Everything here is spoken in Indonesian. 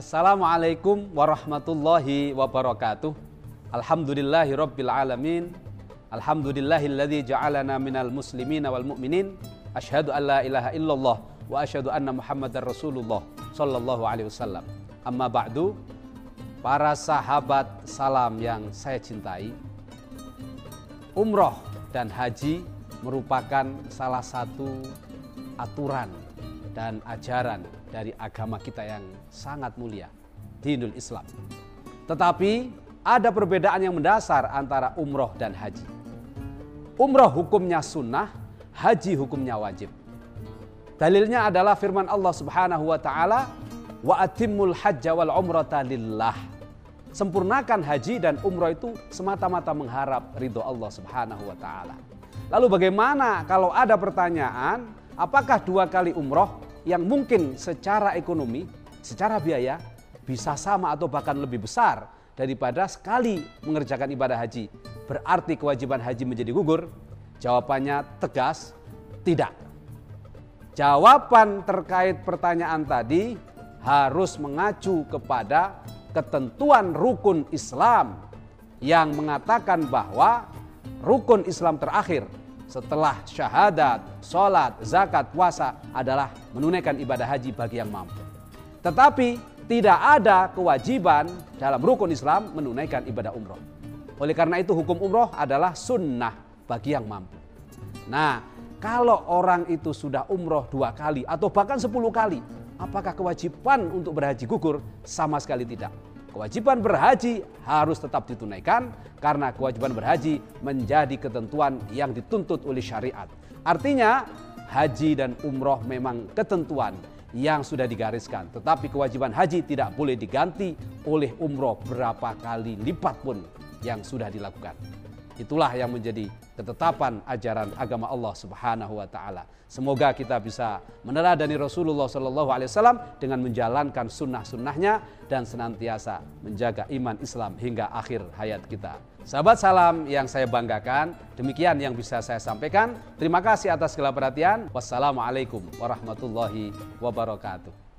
Assalamualaikum warahmatullahi wabarakatuh. Alhamdulillahi rabbil alamin. Alhamdulillahilladzi ja'alana minal muslimina wal mu'minin. Asyhadu an la ilaha illallah wa asyhadu anna Muhammadar Rasulullah sallallahu alaihi wasallam. Amma ba'du. Para sahabat salam yang saya cintai. Umroh dan haji merupakan salah satu aturan dan ajaran dari agama kita yang sangat mulia, dinul Islam. Tetapi ada perbedaan yang mendasar antara umroh dan haji. Umroh hukumnya sunnah, haji hukumnya wajib. Dalilnya adalah firman Allah Subhanahu wa taala, "Wa atimmul hajja wal umrata lillah." Sempurnakan haji dan umroh itu semata-mata mengharap ridho Allah Subhanahu wa taala. Lalu bagaimana kalau ada pertanyaan, apakah dua kali umroh yang mungkin secara ekonomi, secara biaya bisa sama atau bahkan lebih besar daripada sekali mengerjakan ibadah haji. Berarti kewajiban haji menjadi gugur? Jawabannya tegas, tidak. Jawaban terkait pertanyaan tadi harus mengacu kepada ketentuan rukun Islam yang mengatakan bahwa rukun Islam terakhir setelah syahadat, sholat, zakat, puasa adalah menunaikan ibadah haji bagi yang mampu. Tetapi tidak ada kewajiban dalam rukun Islam menunaikan ibadah umroh. Oleh karena itu hukum umroh adalah sunnah bagi yang mampu. Nah kalau orang itu sudah umroh dua kali atau bahkan sepuluh kali, apakah kewajiban untuk berhaji gugur? Sama sekali tidak. Kewajiban berhaji harus tetap ditunaikan karena kewajiban berhaji menjadi ketentuan yang dituntut oleh syariat. Artinya haji dan umroh memang ketentuan yang sudah digariskan. Tetapi kewajiban haji tidak boleh diganti oleh umroh berapa kali lipat pun yang sudah dilakukan. Itulah yang menjadi ketetapan ajaran agama Allah Subhanahu wa taala. Semoga kita bisa meneladani Rasulullah Shallallahu alaihi wasallam dengan menjalankan sunnah-sunnahnya dan senantiasa menjaga iman Islam hingga akhir hayat kita. Sahabat salam yang saya banggakan, demikian yang bisa saya sampaikan. Terima kasih atas segala perhatian. Wassalamualaikum warahmatullahi wabarakatuh.